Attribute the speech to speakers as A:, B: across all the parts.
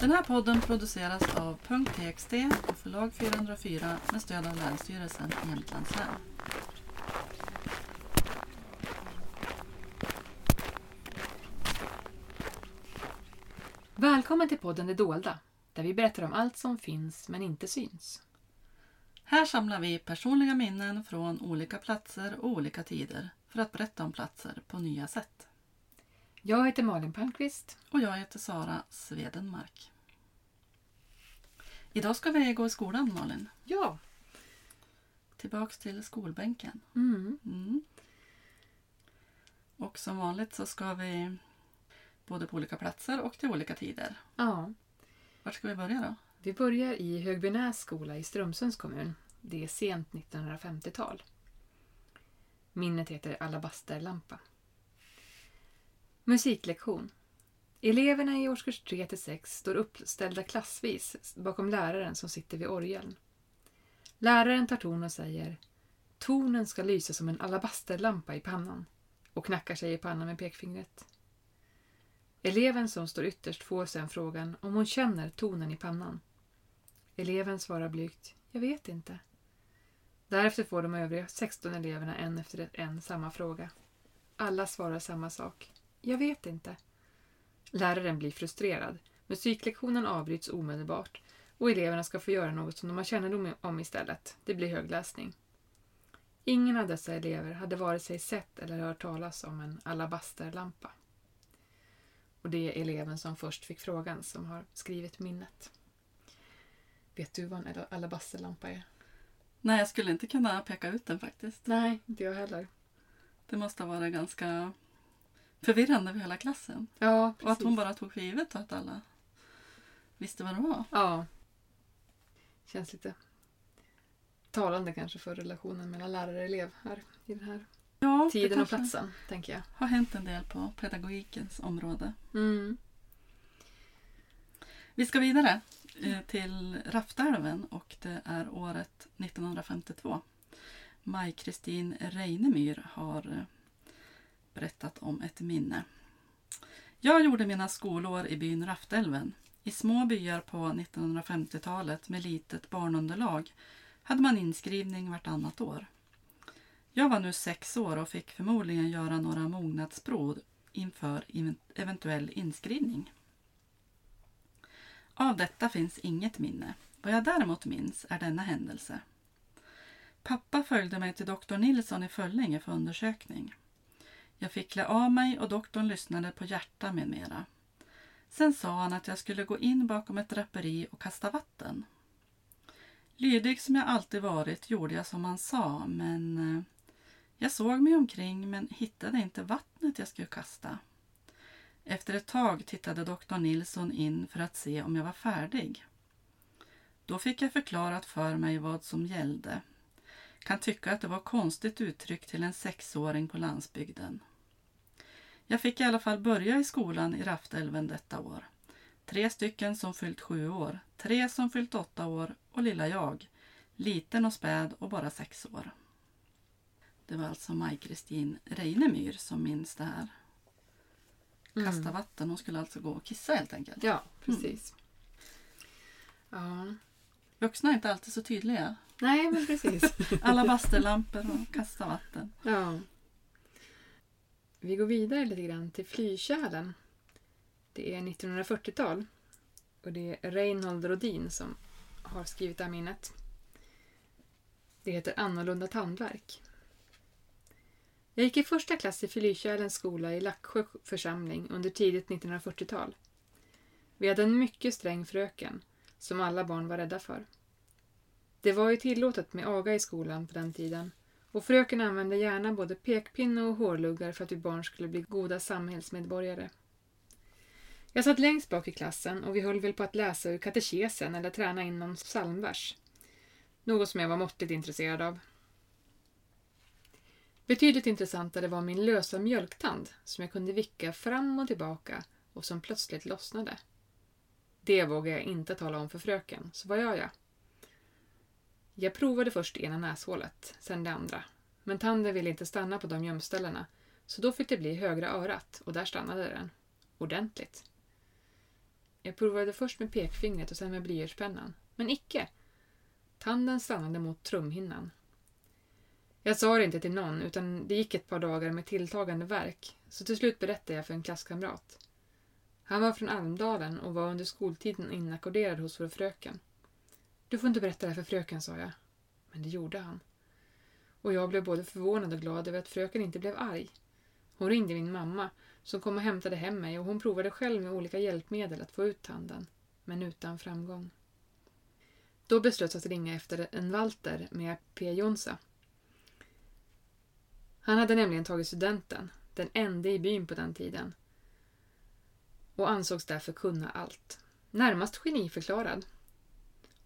A: Den här podden produceras av .txt och förlag 404 med stöd av Länsstyrelsen i Jämtlands län.
B: Välkommen till podden Det dolda, där vi berättar om allt som finns men inte syns.
A: Här samlar vi personliga minnen från olika platser och olika tider för att berätta om platser på nya sätt.
B: Jag heter Malin Palmqvist.
A: Och jag heter Sara Svedenmark. Idag ska vi gå i skolan Malin.
B: Ja.
A: Tillbaks till skolbänken.
B: Mm.
A: Mm. Och som vanligt så ska vi både på olika platser och till olika tider.
B: ja.
A: Var ska vi börja då?
B: Vi börjar i Högbynäs skola i Strömsunds kommun. Det är sent 1950-tal. Minnet heter Alabasterlampa. Musiklektion. Eleverna i årskurs 3 till 6 står uppställda klassvis bakom läraren som sitter vid orgeln. Läraren tar ton och säger Tonen ska lysa som en alabasterlampa i pannan och knackar sig i pannan med pekfingret. Eleven som står ytterst får sedan frågan om hon känner tonen i pannan. Eleven svarar blygt Jag vet inte. Därefter får de övriga 16 eleverna en efter en samma fråga. Alla svarar samma sak. Jag vet inte. Läraren blir frustrerad. Musiklektionen avbryts omedelbart och eleverna ska få göra något som de har kännedom om istället. Det blir högläsning. Ingen av dessa elever hade vare sig sett eller hört talas om en alabasterlampa. Och det är eleven som först fick frågan som har skrivit minnet. Vet du vad en alabasterlampa är?
A: Nej, jag skulle inte kunna peka ut den faktiskt.
B: Nej, inte jag heller.
A: Det måste varit ganska förvirrande för hela klassen.
B: Ja,
A: Och att hon bara tog för givet att alla visste vad det var.
B: Ja. Känns lite talande kanske för relationen mellan lärare och elev här i den här
A: Ja,
B: tiden och platsen, tänker jag.
A: har hänt en del på pedagogikens område.
B: Mm.
A: Vi ska vidare eh, till Raftälven och det är året 1952. Maj-Kristin Reinemyr har eh, berättat om ett minne. Jag gjorde mina skolår i byn Raftälven. I små byar på 1950-talet med litet barnunderlag hade man inskrivning vartannat år. Jag var nu sex år och fick förmodligen göra några mognadsprov inför eventuell inskrivning. Av detta finns inget minne. Vad jag däremot minns är denna händelse. Pappa följde mig till doktor Nilsson i Föllinge för undersökning. Jag fick klä av mig och doktorn lyssnade på hjärta med mera. Sen sa han att jag skulle gå in bakom ett draperi och kasta vatten. Lydig som jag alltid varit gjorde jag som han sa, men eh, jag såg mig omkring men hittade inte vattnet jag skulle kasta. Efter ett tag tittade doktor Nilsson in för att se om jag var färdig. Då fick jag förklarat för mig vad som gällde. Kan tycka att det var konstigt uttryck till en sexåring på landsbygden. Jag fick i alla fall börja i skolan i Raftälven detta år. Tre stycken som fyllt sju år, tre som fyllt åtta år och lilla jag, liten och späd och bara sex år. Det var alltså Maj-Kristin Reinemyr som minns det här. Kasta
B: Mm.
A: vatten, hon skulle alltså gå och kissa helt enkelt.
B: Ja, precis. Ja.
A: Vuxna är inte alltid så tydliga.
B: Nej, men precis.
A: Alla bastulampor och kasta vatten.
B: ja. Vi går vidare lite grann till Flykärlen. Det är 1940-tal. Och det är Reinhold Rodin som har skrivit det här minnet. Det heter Annorlunda tandverk. Jag gick i första klass i Flykärlens skola i Laxsjö församling under tidigt 1940-tal. Vi hade en mycket sträng fröken som alla barn var rädda för. Det var ju tillåtet med aga i skolan på den tiden och fröken använde gärna både pekpinne och hårluggar för att vi barn skulle bli goda samhällsmedborgare. Jag satt längst bak i klassen och vi höll väl på att läsa ur katekesen eller träna in någon psalmvers. Något som jag var måttligt intresserad av. Betydligt intressantare var min lösa mjölktand som jag kunde vicka fram och tillbaka och som plötsligt lossnade. Det vågade jag inte tala om för fröken, så vad gör jag? Jag provade först ena näshålet, sen det andra. Men tanden ville inte stanna på de gömställena, så då fick det bli högra örat och där stannade den. Ordentligt. Jag provade först med pekfingret och sen med blyertspennan. Men icke. Tanden stannade mot trumhinnan. Jag sa det inte till någon, utan det gick ett par dagar med tilltagande verk, så till slut berättade jag för en klasskamrat. Han var från Almdalen och var under skoltiden inackorderad hos vår fröken. Du får inte berätta det här för fröken, sa jag. Men det gjorde han. Och jag blev både förvånad och glad över att fröken inte blev arg. Hon ringde min mamma, som kom och hämtade hem mig och hon provade själv med olika hjälpmedel att få ut tanden, men utan framgång. Då beslöts att ringa efter en Walter med P. Jonsa. Han hade nämligen tagit studenten, den enda i byn på den tiden, och ansågs därför kunna allt. Närmast geniförklarad.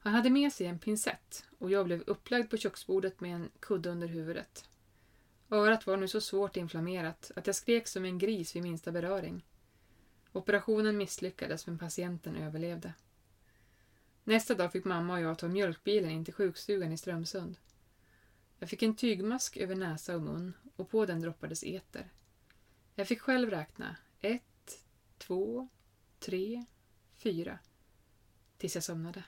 B: Han hade med sig en pincett och jag blev upplagd på köksbordet med en kudde under huvudet. Örat var nu så svårt inflammerat att jag skrek som en gris vid minsta beröring. Operationen misslyckades men patienten överlevde. Nästa dag fick mamma och jag ta mjölkbilen in till sjukstugan i Strömsund. Jag fick en tygmask över näsa och mun och på den droppades eter. Jag fick själv räkna ett, två, tre, fyra tills jag somnade.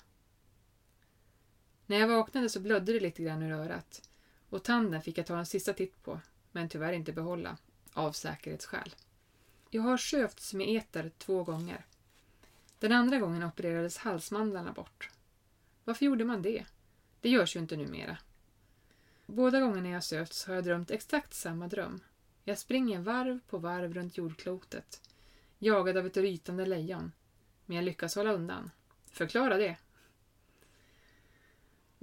B: När jag vaknade så blödde det lite grann ur örat och tanden fick jag ta en sista titt på, men tyvärr inte behålla, av säkerhetsskäl. Jag har sövts med eter två gånger. Den andra gången opererades halsmandlarna bort. Varför gjorde man det? Det görs ju inte numera. Båda gångerna jag sövts har jag drömt exakt samma dröm. Jag springer varv på varv runt jordklotet, jagad av ett rytande lejon. Men jag lyckas hålla undan. Förklara det.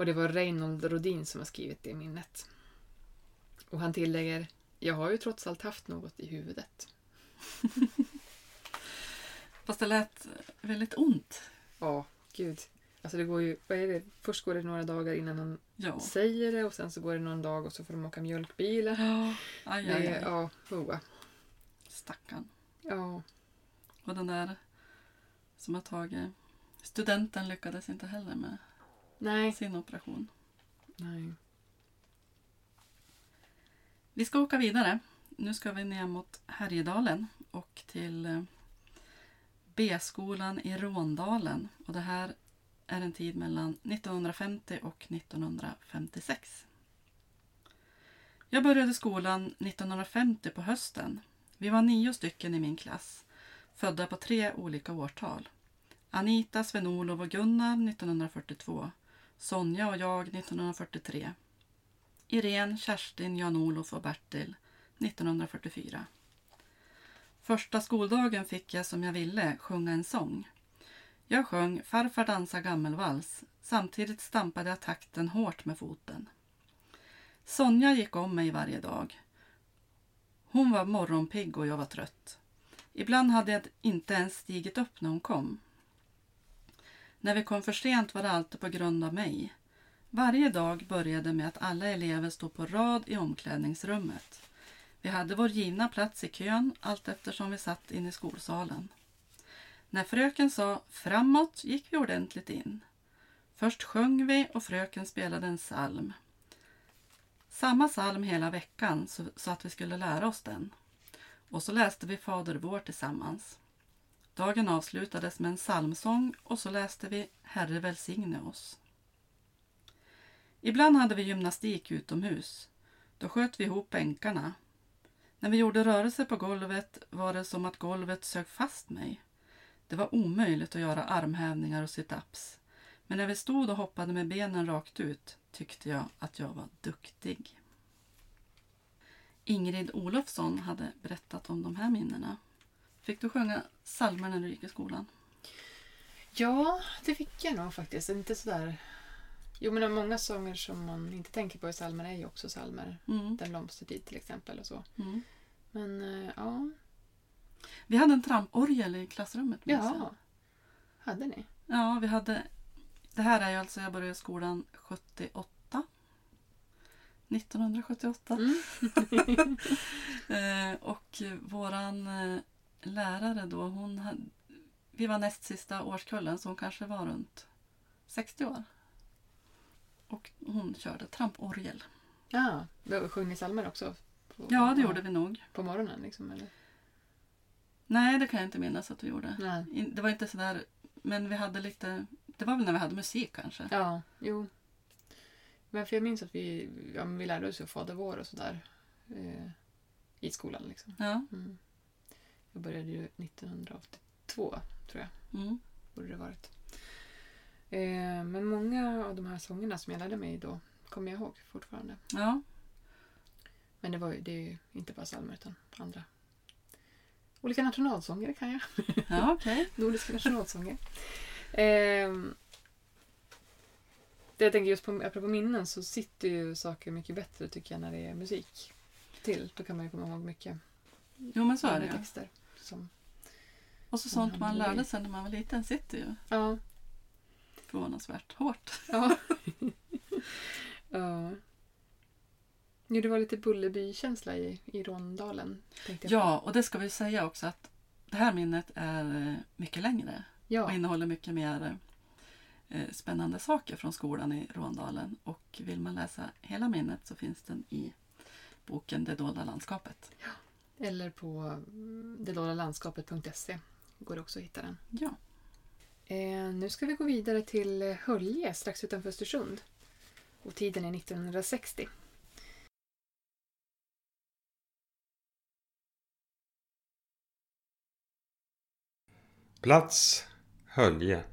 B: Och det var Reinhold Rodin som har skrivit det minnet. Och han tillägger, jag har ju trots allt haft något i huvudet.
A: Fast det lät väldigt ont.
B: Ja, gud. Alltså det går ju, vad är det? Först går det några dagar innan han
A: Ja.
B: säger det och sen så går det någon dag och så får de åka mjölkbilen.
A: Ja, aj, aj, aj.
B: ja, hoa.
A: Stackarn.
B: Ja,
A: Och den där som har tagit... Studenten lyckades inte heller med
B: nej.
A: sin operation.
B: nej.
A: Vi ska åka vidare. Nu ska vi ner mot Härjedalen och till eh, B-skolan i Råndalen. Och det här är en tid mellan 1950 och 1956. Jag började skolan 1950 på hösten. Vi var nio stycken i min klass, födda på tre olika årtal. Anita, Sven-Olof och Gunnar 1942. Sonja och jag 1943. Irene, Kerstin, Jan-Olof och Bertil 1944. Första skoldagen fick jag som jag ville sjunga en sång. Jag sjöng Farfar dansar gammelvals. Samtidigt stampade jag takten hårt med foten. Sonja gick om mig varje dag. Hon var morgonpigg och jag var trött. Ibland hade jag inte ens stigit upp när hon kom. När vi kom för sent var det alltid på grund av mig. Varje dag började med att alla elever stod på rad i omklädningsrummet. Vi hade vår givna plats i kön allt eftersom vi satt inne i skolsalen. När fröken sa framåt gick vi ordentligt in. Först sjöng vi och fröken spelade en psalm. Samma psalm hela veckan så, så att vi skulle lära oss den. Och så läste vi Fader vår tillsammans. Dagen avslutades med en psalmsång och så läste vi Herre välsigne oss. Ibland hade vi gymnastik utomhus. Då sköt vi ihop bänkarna. När vi gjorde rörelser på golvet var det som att golvet sög fast mig. Det var omöjligt att göra armhävningar och sit-ups. Men när vi stod och hoppade med benen rakt ut tyckte jag att jag var duktig. Ingrid Olofsson hade berättat om de här minnena. Fick du sjunga psalmer när du gick i skolan?
B: Ja, det fick jag nog faktiskt. Inte sådär... Jo, men många sånger som man inte tänker på i psalmer är ju också psalmer.
A: Mm.
B: Den blomstertid till exempel och så.
A: Mm.
B: Men eh, ja,
A: Vi hade en tramporgel i klassrummet.
B: ja. Hade ni?
A: Ja, vi hade... Det här är ju alltså, jag började skolan 78. 1978.
B: Mm.
A: Eh, och våran eh, lärare då, hon hade, vi var näst sista årskullen så hon kanske var runt 60 år. Och hon körde tramporgel.
B: Ja, då sjöng ni psalmer också? På,
A: Ja, det gjorde vi nog.
B: På morgonen liksom? Eller?
A: Nej, det kan jag inte minnas att vi gjorde.
B: Nej.
A: Det var inte sådär Men vi hade lite... Det var väl när vi hade musik kanske?
B: Ja, jo. Men för jag minns att vi, ja, vi lärde oss ju Fader vår och sådär. Eh, I skolan liksom.
A: Ja.
B: Mm. Jag började ju 1982, tror jag.
A: Mm.
B: Borde det varit. Eh, men många av de här sångerna som jag lärde mig då kommer jag ihåg fortfarande.
A: Ja.
B: Men det, var ju, det är ju inte bara psalmer utan andra. Olika nationalsånger kan jag.
A: Ja, okej.
B: Nordiska nationalsånger. Ehm, det jag tänker just på, apropå minnen så sitter ju saker mycket bättre tycker jag när det är musik till. Då kan man ju komma ihåg mycket
A: Jo, men så är det
B: texter. Som,
A: Och så sånt man lärde sig när man var liten sitter ju
B: ja,
A: förvånansvärt hårt.
B: ja. ja. Jo, det var lite Bullerby-känsla i, i jag.
A: Ja, och det ska vi säga också att det här minnet är eh, mycket längre och
B: ja.
A: innehåller mycket mer eh, spännande saker från skolan i Råndalen. Och vill man läsa hela minnet så finns den i boken Det dolda landskapet.
B: Eller på mm, detdolalandskapet.se går det också att hitta den.
A: Ja,
B: Eh, nu ska vi gå vidare till Hölje strax utanför Östersund. Och tiden är 1960.
C: Plats Hölje.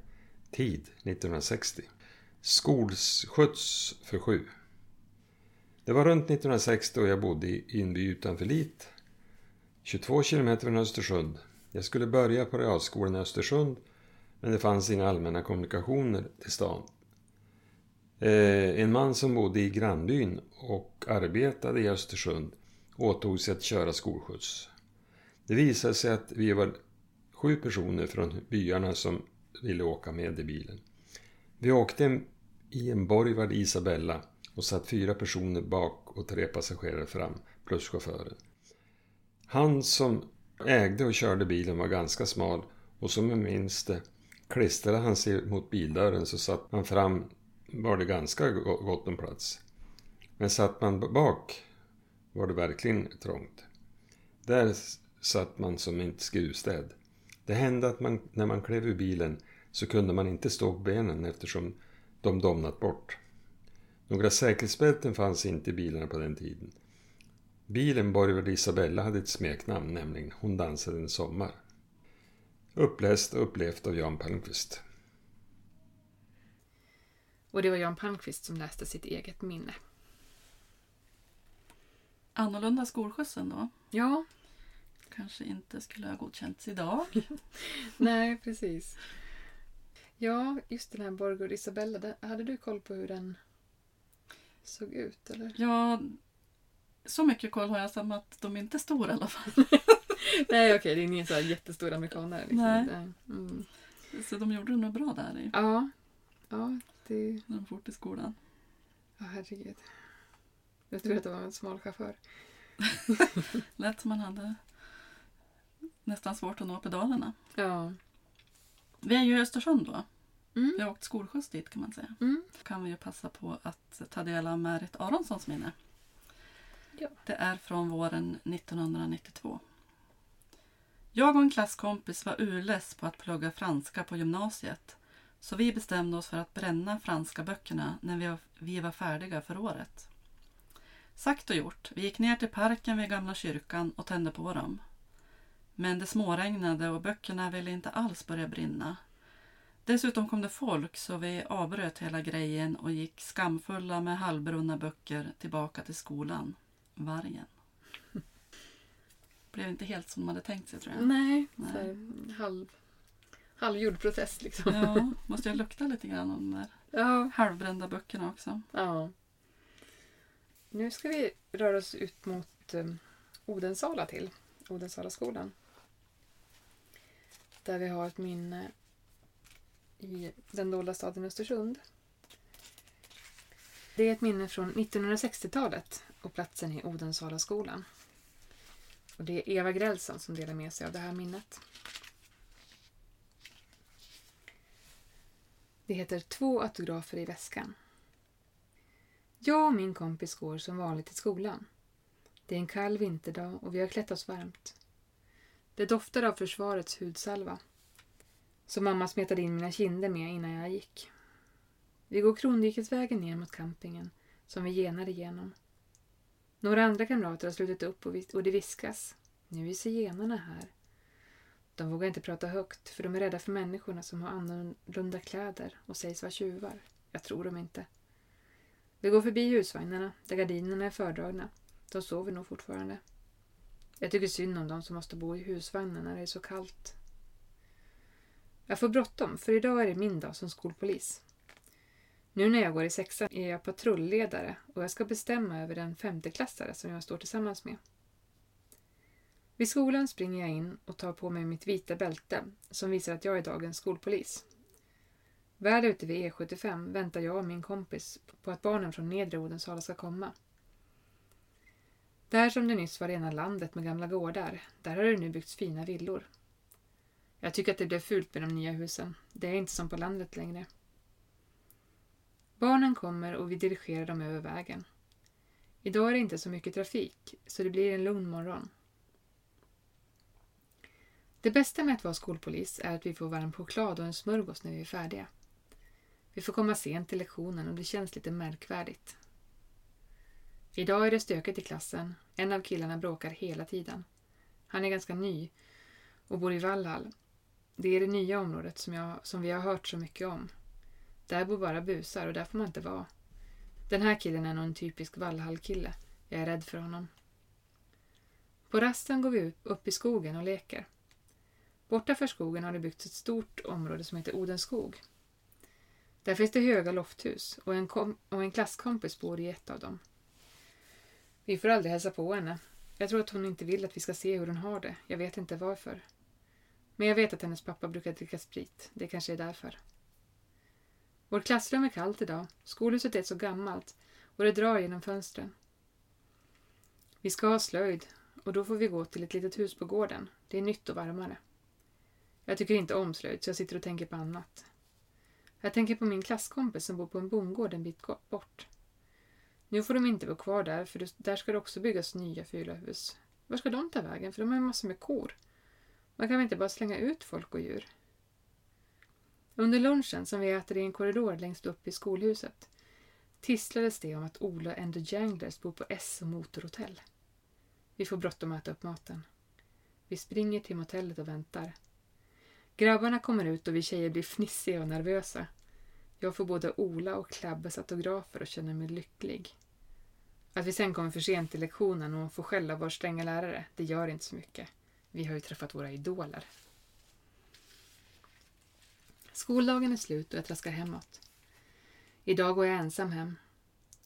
C: Tid 1960. Skolskjuts för sju. Det var runt 1960 och jag bodde i en by utanför Lit. 22 kilometer från Östersund. Jag skulle börja på realskolan i Östersund men det fanns inga allmänna kommunikationer till stan. Eh, en man som bodde i grannbyn och arbetade i Östersund åtog sig att köra skolskjuts. Det visade sig att vi var sju personer från byarna som ville åka med i bilen. Vi åkte i en Borgvard Isabella och satt fyra personer bak och tre passagerare fram, plus chauffören. Han som ägde och körde bilen var ganska smal och som jag minns det klistrade han sig mot bildörren så satt man fram var det ganska gott om plats. Men satt man bak var det verkligen trångt. Där satt man som ett skruvstäd. Det hände att man, när man klev ur bilen så kunde man inte stå på benen eftersom de domnat bort. Några säkerhetsbälten fanns inte i bilarna på den tiden. Bilen Borgvard Isabella hade ett smeknamn, nämligen Hon dansade en sommar. Uppläst och upplevt av Jan Palmqvist.
B: Och det var Jan Palmqvist som läste sitt eget minne.
A: annorlunda skolskjutsen då.
B: Ja,
A: Kanske inte skulle ha godkänts idag.
B: nej precis. Ja, just den här Borgård Isabella. Hade du koll på hur den såg ut? Eller?
A: Ja, så mycket koll har jag som att de inte är stora i alla fall.
B: nej, okej, det är ingen så här jättestor amerikanare. Liksom.
A: Nej.
B: Mm.
A: Så de gjorde det nog bra där i,
B: Ja, ja, det...
A: när de for till skolan.
B: Ja, herregud. Jag tror att det var en smal chaufför.
A: Lät som man hade nästan svårt att nå pedalerna.
B: Ja.
A: Vi är ju i Östersund då.
B: Mm.
A: Vi har åkt skolskjuts dit kan man säga.
B: Mm.
A: kan vi ju passa på att ta del av Märit Aronssons minne.
B: Ja.
A: Det är från våren 1992. Jag och en klasskompis var urless på att plugga franska på gymnasiet så vi bestämde oss för att bränna franska böckerna när vi var, vi var färdiga för året. Sagt och gjort. Vi gick ner till parken vid gamla kyrkan och tände på dem. Men det småregnade och böckerna ville inte alls börja brinna. Dessutom kom det folk så vi avbröt hela grejen och gick skamfulla med halvbrunna böcker tillbaka till skolan. Vargen. Blev inte helt som man hade tänkt sig tror jag.
B: Nej,
A: Nej.
B: Så halv, halvgjord protest liksom.
A: Ja, måste jag lukta lite grann om de där
B: Ja.
A: halvbrända böckerna också.
B: ja. Nu ska vi röra oss ut mot um, Odensala till. Odensala skolan. Där vi har ett minne i den dolda staden Östersund. Det är ett minne från 1960-talet och platsen är Odensala skolan. Och det är Eva Grälsson som delar med sig av det här minnet. Det heter Två autografer i väskan. Jag och min kompis går som vanligt till skolan. Det är en kall vinterdag och vi har klätt oss varmt. Det doftar av försvarets hudsalva. som mamma smetade in mina kinder med innan jag gick. Vi går Krondikesvägen ner mot campingen som vi genar igenom. Några andra kamrater har slutit upp och, vis- och det viskas. Nu är zigenarna här. De vågar inte prata högt för de är rädda för människorna som har annorlunda kläder och sägs vara tjuvar. Jag tror dem inte. Vi går förbi husvagnarna där gardinerna är fördragna. De sover nog fortfarande. Jag tycker synd om de som måste bo i husvagnen när det är så kallt. Jag får bråttom för idag är det min dag som skolpolis. Nu när jag går i sexan är jag patrulledare och jag ska bestämma över den femteklassare som jag står tillsammans med. Vid skolan springer jag in och tar på mig mitt vita bälte som visar att jag är dagens skolpolis. Väl ute vid E75 väntar jag och min kompis på att barnen från nedre Odensala ska komma. Där som det nyss var rena landet med gamla gårdar, där har det nu byggts fina villor. Jag tycker att det blev fult med de nya husen. Det är inte som på landet längre. Barnen kommer och vi dirigerar dem över vägen. Idag är det inte så mycket trafik, så det blir en lugn morgon. Det bästa med att vara skolpolis är att vi får varm choklad och en smörgås när vi är färdiga. Vi får komma sent till lektionen och det känns lite märkvärdigt. Idag är det stökigt i klassen. En av killarna bråkar hela tiden. Han är ganska ny och bor i Vallhall. Det är det nya området som, jag, som vi har hört så mycket om. Där bor bara busar och där får man inte vara. Den här killen är nog en typisk Vallhall-kille. Jag är rädd för honom. På rasten går vi upp i skogen och leker. Borta skogen har det byggts ett stort område som heter Odenskog. Där finns det höga lofthus och en, kom- och en klasskompis bor i ett av dem. Vi får aldrig hälsa på henne. Jag tror att hon inte vill att vi ska se hur hon har det. Jag vet inte varför. Men jag vet att hennes pappa brukar dricka sprit. Det kanske är därför. Vårt klassrum är kallt idag. Skolhuset är så gammalt och det drar genom fönstren. Vi ska ha slöjd och då får vi gå till ett litet hus på gården. Det är nytt och varmare. Jag tycker inte om slöjd så jag sitter och tänker på annat. Jag tänker på min klasskompis som bor på en bondgård en bit bort. Nu får de inte bo kvar där för där ska det också byggas nya fula hus. Var ska de ta vägen? För de har ju massor med kor. Man kan väl inte bara slänga ut folk och djur? Under lunchen som vi äter i en korridor längst upp i skolhuset tisslades det om att Ola and the Janglers bor på S och Motorhotell. Vi får bråttom att äta upp maten. Vi springer till motellet och väntar. Grabbarna kommer ut och vi tjejer blir fnissiga och nervösa. Jag får både Ola och Klabbes autografer och känner mig lycklig. Att vi sen kommer för sent till lektionen och får skäll av vår stränga lärare, det gör inte så mycket. Vi har ju träffat våra idoler. Skoldagen är slut och jag traskar hemåt. Idag går jag ensam hem.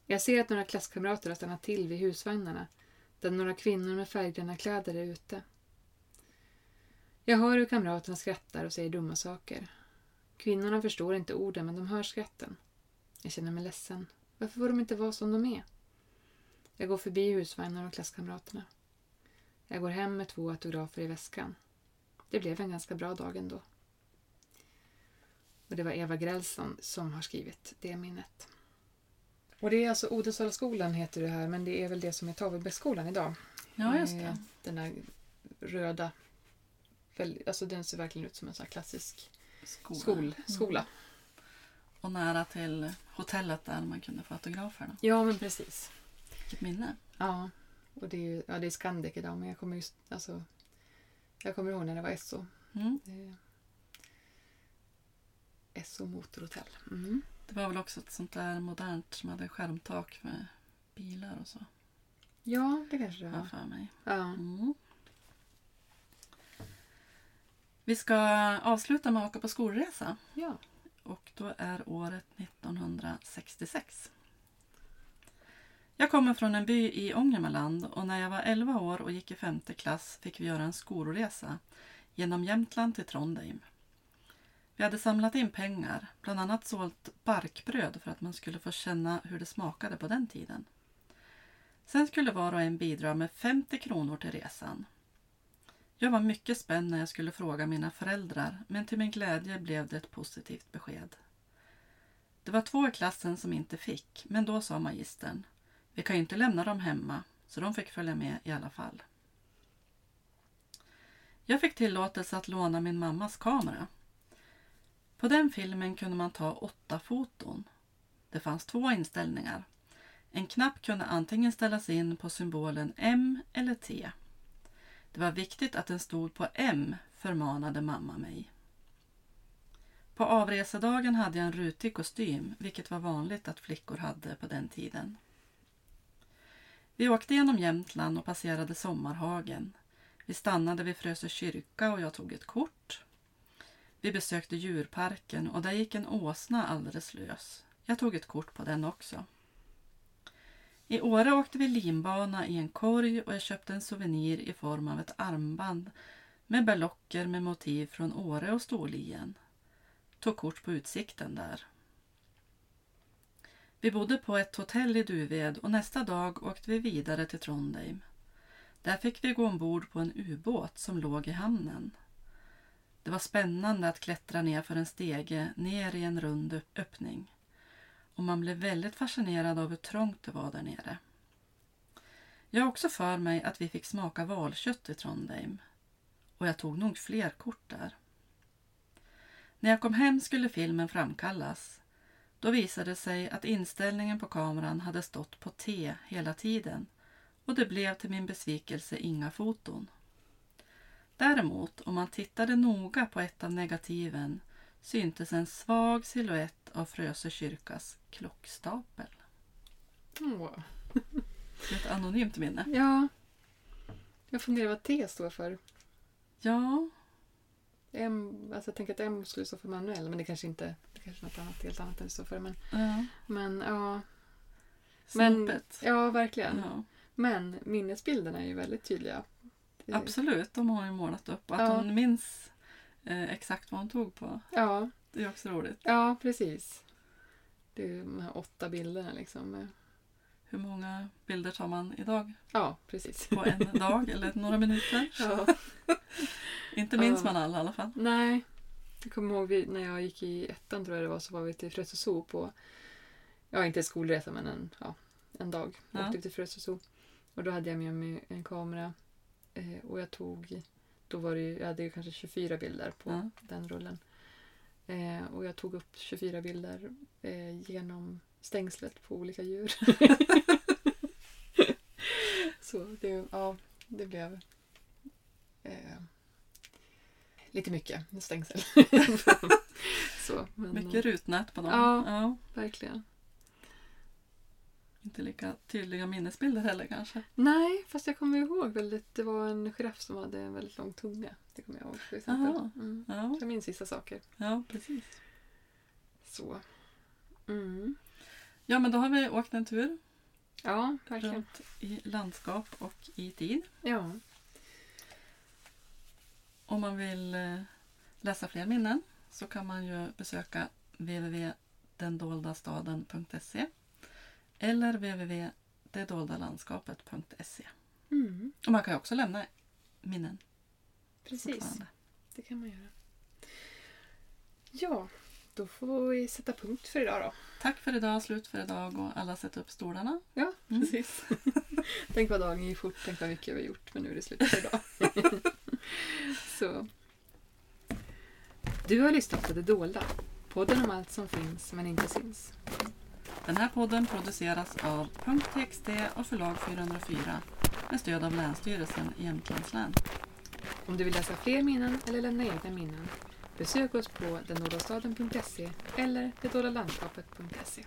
B: Jag ser att några klasskamrater har stannat till vid husvagnarna där några kvinnor med färggranna kläder är ute. Jag hör hur kamraterna skrattar och säger dumma saker. Kvinnorna förstår inte orden men de hör skratten. Jag känner mig ledsen. Varför får de inte vara som de är? Jag går förbi husvagnar och klasskamraterna. Jag går hem med två autografer i väskan. Det blev en ganska bra dag ändå. Och det var Eva Grälsson som har skrivit det minnet. Och det är alltså Odensalaskolan heter det här, men det är väl det som är Tavelbäcksskolan idag.
A: Ja, just det.
B: Den där röda, alltså den ser verkligen ut som en sån klassisk
A: Skola.
B: skol, skola.
A: Och nära till hotellet där man kunde få autograferna.
B: Ja, men precis.
A: Vilket minne.
B: Ja, och det är ju ja, det är Scandic idag, men jag kommer just, alltså, jag kommer ihåg när det var Esso.
A: Mm.
B: Eh, Esso Motorhotell. Mm.
A: Det var väl också ett sånt där modernt som hade skärmtak med bilar och så.
B: Ja, det kanske det var.
A: för mig.
B: Ja.
A: Mm. Vi ska avsluta med att åka på skolresa.
B: ja.
A: Och då är året 1966. Jag kommer från en by i Ångermanland och när jag var 11 år och gick i femte klass fick vi göra en skolresa genom Jämtland till Trondheim. Vi hade samlat in pengar, bland annat sålt barkbröd för att man skulle få känna hur det smakade på den tiden. Sen skulle var och en bidra med 50 kronor till resan. Jag var mycket spänd när jag skulle fråga mina föräldrar men till min glädje blev det ett positivt besked. Det var två i klassen som inte fick, men då sa magistern Vi kan ju inte lämna dem hemma, så de fick följa med i alla fall. Jag fick tillåtelse att låna min mammas kamera. På den filmen kunde man ta åtta foton. Det fanns två inställningar. En knapp kunde antingen ställas in på symbolen M eller T. Det var viktigt att den stod på M, förmanade mamma mig. På avresedagen hade jag en rutig kostym, vilket var vanligt att flickor hade på den tiden. Vi åkte genom Jämtland och passerade Sommarhagen. Vi stannade vid Frösö kyrka och jag tog ett kort. Vi besökte djurparken och där gick en åsna alldeles lös. Jag tog ett kort på den också. I Åre åkte vi linbana i en korg och jag köpte en souvenir i form av ett armband med berlocker med motiv från Åre och Storlien. Tog kort på utsikten där. Vi bodde på ett hotell i Duved och nästa dag åkte vi vidare till Trondheim. Där fick vi gå ombord på en ubåt som låg i hamnen. Det var spännande att klättra ner för en stege ner i en rund öppning och man blev väldigt fascinerad av hur trångt det var där nere. Jag har också för mig att vi fick smaka valkött i Trondheim och jag tog nog fler kort där. När jag kom hem skulle filmen framkallas. Då visade det sig att inställningen på kameran hade stått på T hela tiden och det blev till min besvikelse inga foton. Däremot, om man tittade noga på ett av negativen syntes en svag siluett av Frösö kyrkas klockstapel.
B: Åh.
A: Ett anonymt minne.
B: Ja. Jag funderar vad T står för.
A: Ja,
B: M, alltså jag tänker att M skulle stå för manuell, men det kanske inte det kanske är något annat, helt annat än det står för. Men,
A: ja.
B: men ja. Men, ja, verkligen.
A: Ja,
B: Men minnesbilderna är ju väldigt tydliga.
A: Absolut, de har ju målat upp. Att
B: Ja.
A: hon minns eh, exakt vad hon tog på.
B: Ja,
A: Det är också roligt.
B: ja, precis. Det är de här åtta bilderna liksom.
A: Hur många bilder tar man idag?
B: Ja, precis.
A: På en dag eller några minuter?
B: Ja.
A: Inte minns man alla i alla fall.
B: Nej. Jag kommer ihåg när jag gick i ettan tror jag det var så var vi till Frösö Zoo på, ja inte skolresa men en, ja, en dag.
A: Ja.
B: Åkte till Frösö Zoo. Och då hade jag med mig en kamera eh, och jag tog, då var det ju, jag hade ju kanske 24 bilder på
A: Ja.
B: den rullen. Eh, och jag tog upp 24 bilder eh, genom stängslet på olika djur. så det, ja, det blev eh, lite mycket stängsel. så, men,
A: Mycket rutnät på dem.
B: Ja.
A: Ja,
B: Verkligen.
A: Inte lika tydliga minnesbilder heller kanske.
B: Nej, fast jag kommer ihåg väldigt, det var en giraff som hade en väldigt lång tunga. Det kommer jag ihåg till exempel.
A: Aha.
B: Mm.
A: Ja,
B: Jag minns vissa saker.
A: ja precis.
B: Så. Mm.
A: Ja, men då har vi åkt en tur
B: Ja, verkligen.
A: runt i landskap och i tid.
B: Ja.
A: Om man vill eh, läsa fler minnen så kan man ju besöka www.dendoldastaden.se eller www.detdoldalandskapet.se.
B: Mm.
A: Och man kan ju också lämna minnen
B: Precis, det kan man göra. Ja, då får vi sätta punkt för idag då.
A: Tack för idag, slut för idag och alla sätter upp stolarna.
B: Ja,
A: Mm.
B: precis. tänk vad dagen gick fort, tänk vad mycket vi har gjort, men nu är det slut för idag. Så. Du har lyssnat på Det Dolda. Podden om allt som finns men inte syns.
A: Den här podden produceras av .txt och förlag 404 med stöd av Länsstyrelsen i Jämtlands län.
B: Om du vill läsa fler minnen eller lämna egna minnen besök oss på dennordastaden.se eller detdoldalandskapet.se.